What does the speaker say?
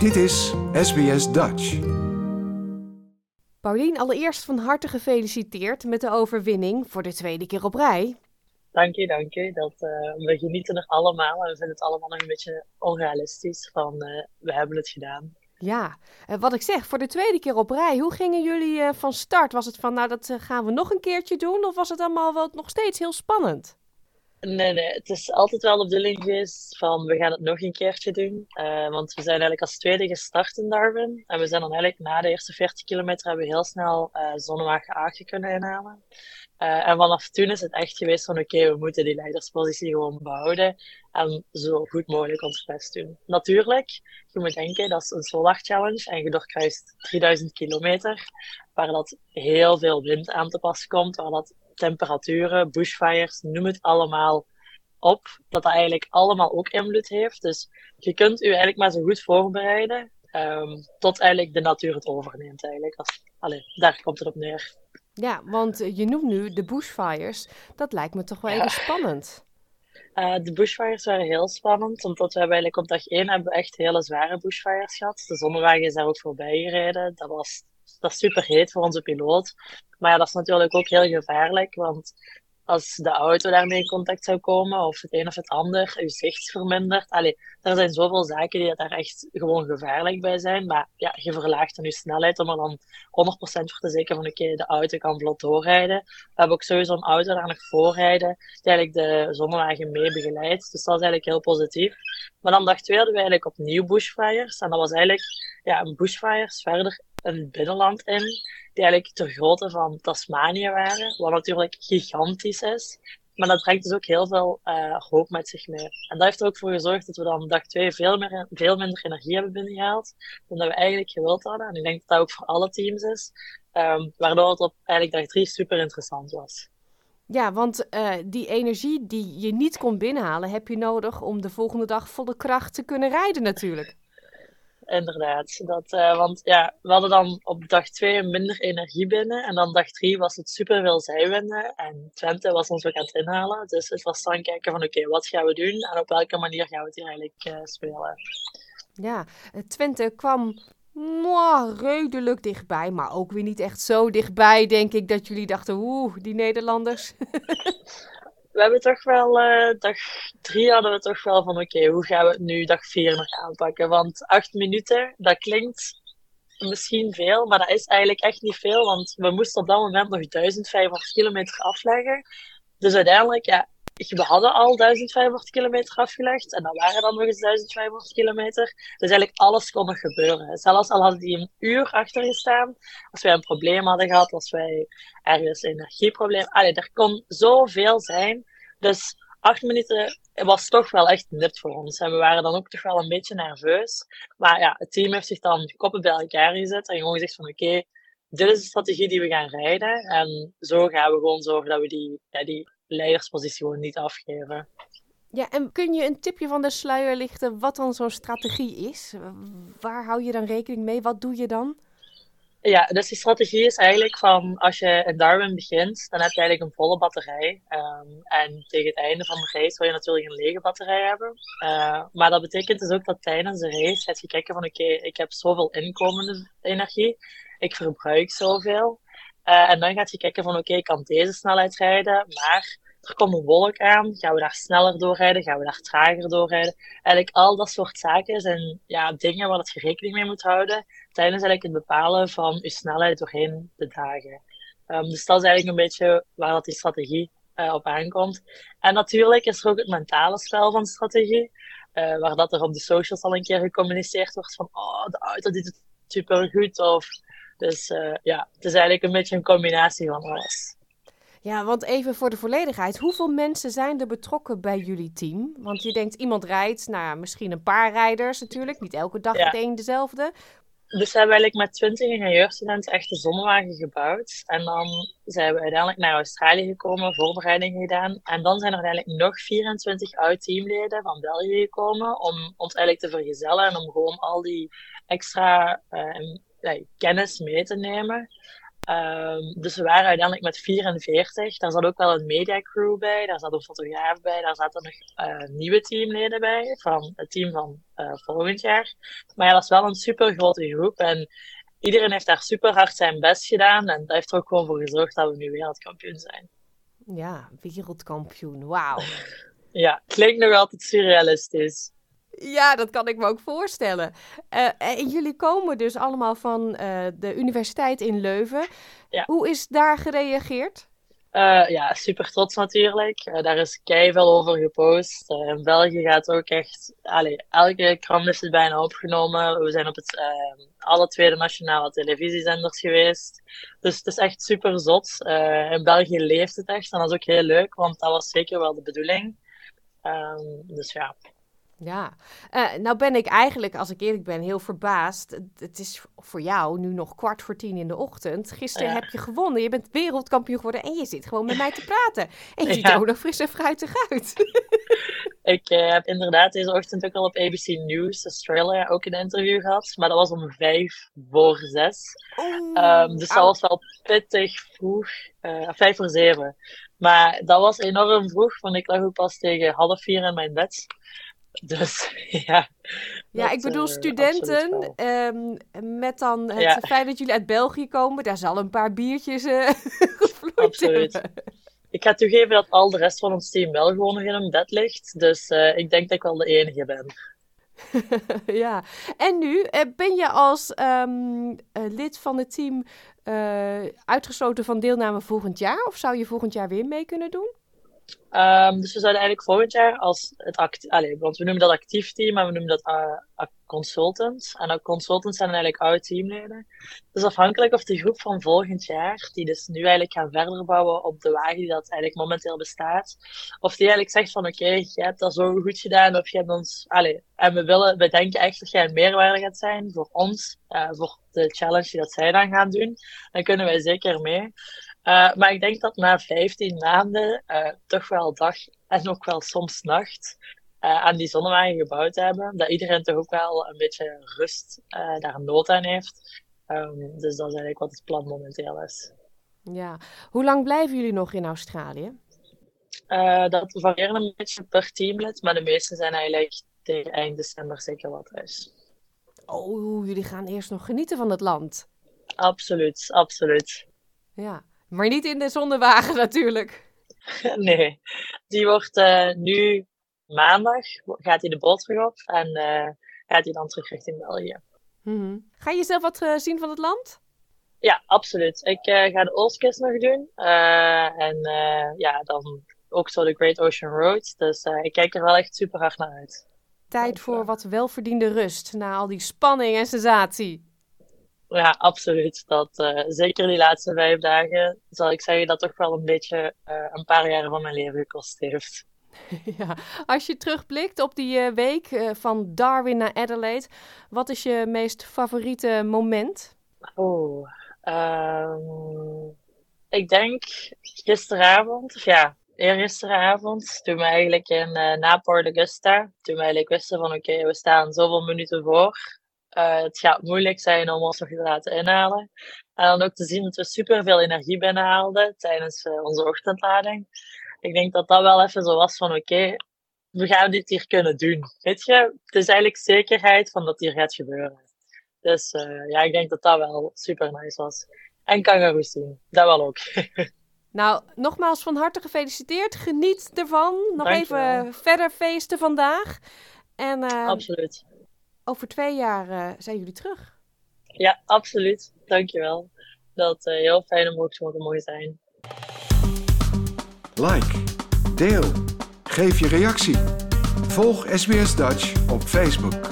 Dit is SBS Dutch. Paulien, allereerst van harte gefeliciteerd met de overwinning voor de tweede keer op rij. Dank je, dank je. Dat, uh, we genieten nog allemaal en we vinden het allemaal nog een beetje onrealistisch van uh, we hebben het gedaan. Ja, uh, wat ik zeg, voor de tweede keer op rij, hoe gingen jullie van start? Was het van nou dat gaan we nog een keertje doen of was het allemaal wel nog steeds heel spannend? Nee, nee, het is altijd wel de bedoeling geweest van we gaan het nog een keertje doen. Uh, want we zijn eigenlijk als tweede gestart in Darwin. En we zijn dan eigenlijk na de eerste 40 kilometer hebben we heel snel uh, Zonnewagen Aagje kunnen inhalen. Uh, en vanaf toen is het echt geweest van oké, we moeten die leiderspositie gewoon behouden. En zo goed mogelijk ons best doen. Natuurlijk, je moet denken, dat is een Solar Challenge en je doorkruist 3000 kilometer. Waar dat heel veel wind aan te pas komt, waar dat temperaturen, bushfires, noem het allemaal op. Dat dat eigenlijk allemaal ook invloed heeft. Dus je kunt u eigenlijk maar zo goed voorbereiden. Um, tot eigenlijk de natuur het overneemt eigenlijk. Als, daar komt het op neer. Ja, want je noemt nu de bushfires. Dat lijkt me toch wel ja. even spannend. Uh, de bushfires waren heel spannend, omdat we eigenlijk op dag 1 hebben echt hele zware bushfires gehad. De zonnewagen is daar ook voorbij gereden. Dat was dat super heet voor onze piloot. Maar ja, dat is natuurlijk ook heel gevaarlijk, want als de auto daarmee in contact zou komen, of het een of het ander, je zicht vermindert. Allee, er zijn zoveel zaken die daar echt gewoon gevaarlijk bij zijn. Maar ja, je verlaagt dan je snelheid om er dan 100% voor te zeker van oké, de auto kan vlot doorrijden. We hebben ook sowieso een auto daar nog voorrijden, die eigenlijk de zonnewagen mee begeleidt. Dus dat is eigenlijk heel positief. Maar dan dag twee we eigenlijk opnieuw bushfires. En dat was eigenlijk ja, bushfires verder een binnenland in, die eigenlijk ter grootte van Tasmanië waren, wat natuurlijk gigantisch is. Maar dat brengt dus ook heel veel uh, hoop met zich mee. En dat heeft er ook voor gezorgd dat we dan dag 2 veel, meer, veel minder energie hebben binnengehaald dan we eigenlijk gewild hadden. En ik denk dat dat ook voor alle teams is. Um, waardoor het op eigenlijk dag 3 super interessant was. Ja, want uh, die energie die je niet kon binnenhalen, heb je nodig om de volgende dag volle kracht te kunnen rijden natuurlijk inderdaad. Dat, uh, want ja, we hadden dan op dag 2 minder energie binnen. En dan dag 3 was het super veel zijwinden. En Twente was ons ook aan het inhalen. Dus het was dan kijken van oké, okay, wat gaan we doen? En op welke manier gaan we het hier eigenlijk uh, spelen? Ja, Twente kwam mwah, redelijk dichtbij. Maar ook weer niet echt zo dichtbij, denk ik, dat jullie dachten, oeh, die Nederlanders. we hebben toch wel, uh, dag drie hadden we toch wel van, oké, hoe gaan we het nu dag vier nog aanpakken? Want acht minuten, dat klinkt misschien veel, maar dat is eigenlijk echt niet veel, want we moesten op dat moment nog 1500 kilometer afleggen. Dus uiteindelijk, ja, we hadden al 1500 kilometer afgelegd en dan waren dan nog eens 1500 kilometer. Dus eigenlijk alles kon nog gebeuren. Zelfs al hadden die een uur achter gestaan, als wij een probleem hadden gehad, als wij ergens een energieprobleem, er kon zoveel zijn. Dus acht minuten was toch wel echt nipt voor ons. En we waren dan ook toch wel een beetje nerveus. Maar ja, het team heeft zich dan koppen bij elkaar gezet en gewoon gezegd van oké, dit is de strategie die we gaan rijden. En zo gaan we gewoon zorgen dat we die, die leiderspositie gewoon niet afgeven. Ja, en kun je een tipje van de sluier lichten wat dan zo'n strategie is? Waar hou je dan rekening mee? Wat doe je dan? Ja, dus die strategie is eigenlijk van als je in Darwin begint, dan heb je eigenlijk een volle batterij. Um, en tegen het einde van de race wil je natuurlijk een lege batterij hebben. Uh, maar dat betekent dus ook dat tijdens de race gaat je kijken van oké, okay, ik heb zoveel inkomende energie, ik verbruik zoveel. Uh, en dan gaat je kijken van oké, ik kan deze snelheid rijden, maar er komt een wolk aan. Gaan we daar sneller doorrijden? Gaan we daar trager doorrijden? Eigenlijk al dat soort zaken zijn ja, dingen waar je rekening mee moet houden tijdens eigenlijk het bepalen van je snelheid doorheen de dagen. Um, dus dat is eigenlijk een beetje waar dat die strategie uh, op aankomt. En natuurlijk is er ook het mentale spel van strategie. Uh, waar dat er op de socials al een keer gecommuniceerd wordt van oh, de auto doet het super goed. Of, dus uh, ja, het is eigenlijk een beetje een combinatie van alles. Ja, want even voor de volledigheid. Hoeveel mensen zijn er betrokken bij jullie team? Want je denkt, iemand rijdt, nou misschien een paar rijders natuurlijk. Niet elke dag ja. meteen dezelfde. Dus we hebben eigenlijk met 20 ingenieurstudenten echt een zonnewagen gebouwd. En dan zijn we uiteindelijk naar Australië gekomen, voorbereidingen gedaan. En dan zijn er uiteindelijk nog 24 oud-teamleden van België gekomen om ons eigenlijk te vergezellen en om gewoon al die extra uh, kennis mee te nemen. Ehm, dus we waren uiteindelijk met 44. Daar zat ook wel een mediacrew bij, daar zat een fotograaf bij, daar zaten nog uh, nieuwe teamleden bij van het team van uh, volgend jaar. Maar ja, dat is wel een super grote groep en iedereen heeft daar super hard zijn best gedaan en dat heeft er ook gewoon voor gezorgd dat we nu wereldkampioen zijn. Ja, wereldkampioen, wauw. ja, klinkt nog altijd surrealistisch. Ja, dat kan ik me ook voorstellen. Uh, en jullie komen dus allemaal van uh, de universiteit in Leuven. Ja. Hoe is daar gereageerd? Uh, ja, super trots natuurlijk. daar is veel over gepost. in België gaat ook echt... Allee, elke krant is het bijna opgenomen. We zijn op het, alle tweede nationale televisiezenders geweest. Dus het is echt super zot. in België leeft het echt. En dat is ook heel leuk, want dat was zeker wel de bedoeling. Um, dus ja, ja, uh, nou ben ik eigenlijk, als ik eerlijk ben, heel verbaasd. Het is voor jou nu nog kwart voor tien in de ochtend. Gisteren heb je gewonnen, je bent wereldkampioen geworden en je zit gewoon met mij te praten. En je ziet er ook nog fris en fruitig uit. ik uh, heb inderdaad deze ochtend ook al op ABC News Australia ook een interview gehad. Maar dat was om vijf voor zes. um, dus dat was wel pittig vroeg. Uh, vijf voor zeven. Maar dat was enorm vroeg, want ik lag ook pas tegen half vier in mijn bed. Dus ja. Ja, ik bedoel, uh, studenten, um, met dan het ja. feit dat jullie uit België komen, daar zal een paar biertjes uh, Absoluut. Hebben. Ik ga toegeven dat al de rest van ons team wel gewoon nog in een bed ligt. Dus uh, ik denk dat ik wel de enige ben. ja, en nu ben je als um, lid van het team uitgesloten van deelname volgend jaar? Of zou je volgend jaar weer mee kunnen doen? Um, dus we zouden eigenlijk volgend jaar als het actief, want we noemen dat actief team, maar we noemen dat uh, consultants. En consultants zijn eigenlijk oude teamleden. Dus afhankelijk of de groep van volgend jaar, die dus nu eigenlijk gaan verder bouwen op de wagen die dat eigenlijk momenteel bestaat, of die eigenlijk zegt van oké, je hebt dat zo goed gedaan, of je hebt ons, allee, en we willen, we denken echt dat jij een meerwaarde gaat zijn voor ons, uh, voor de challenge die dat zij dan gaan doen, dan kunnen wij zeker mee. Uh, maar ik denk dat na 15 maanden uh, toch wel dag en ook wel soms nacht uh, aan die zonnewagen gebouwd hebben, dat iedereen toch ook wel een beetje rust daar nood aan heeft. Um, dus dat is eigenlijk wat het plan momenteel is. Ja, hoe lang blijven jullie nog in Australië? dat varieert een beetje per teamlid, maar de meeste zijn eigenlijk tegen eind december zeker wat thuis. Oh, jullie gaan eerst nog genieten van het land. Absoluut, absoluut. Ja, maar niet in de zonnewagen natuurlijk. Nee, die wordt uh, nu maandag, gaat hij de boot terug op en uh, gaat hij dan terug richting België. Mm Ga je zelf wat uh, zien van het land? Ja, absoluut. Ik ga de Oostkust nog doen. en ja, dan ook zo de Great Ocean Road. Dus ik kijk er wel echt super hard naar uit. Tijd voor wat welverdiende rust na al die spanning en sensatie. Ja, absoluut. Dat, uh, zeker die laatste vijf dagen zal ik zeggen dat toch wel een beetje uh, een paar jaren van mijn leven gekost heeft. Ja, als je terugblikt op die uh, week van Darwin naar Adelaide, wat is je meest favoriete moment? Oh, um, ik denk gisteravond, of ja, eergisteravond, toen we eigenlijk in na Port Augusta, toen we eigenlijk wisten van oké, okay, we staan zoveel minuten voor. Uh, het gaat moeilijk zijn om ons nog te laten inhalen. En dan ook te zien dat we superveel energie binnenhaalden tijdens uh, onze ochtendlading. Ik denk dat dat wel even zo was van oké, okay, we gaan dit hier kunnen doen. Weet je, het is eigenlijk zekerheid van dat hier gaat gebeuren. Dus uh, ja, ik denk dat dat wel super nice was. En kangaroes zien, dat wel ook. Nou, nogmaals van harte gefeliciteerd. Geniet ervan. Nog even verder feesten vandaag. En, Absoluut over twee jaar uh, zijn jullie terug. Ja, absoluut. Dankjewel. Dat uh, heel fijn om ook zo te mogen zijn. Like, deel, geef je reactie. Volg SBS Dutch op Facebook.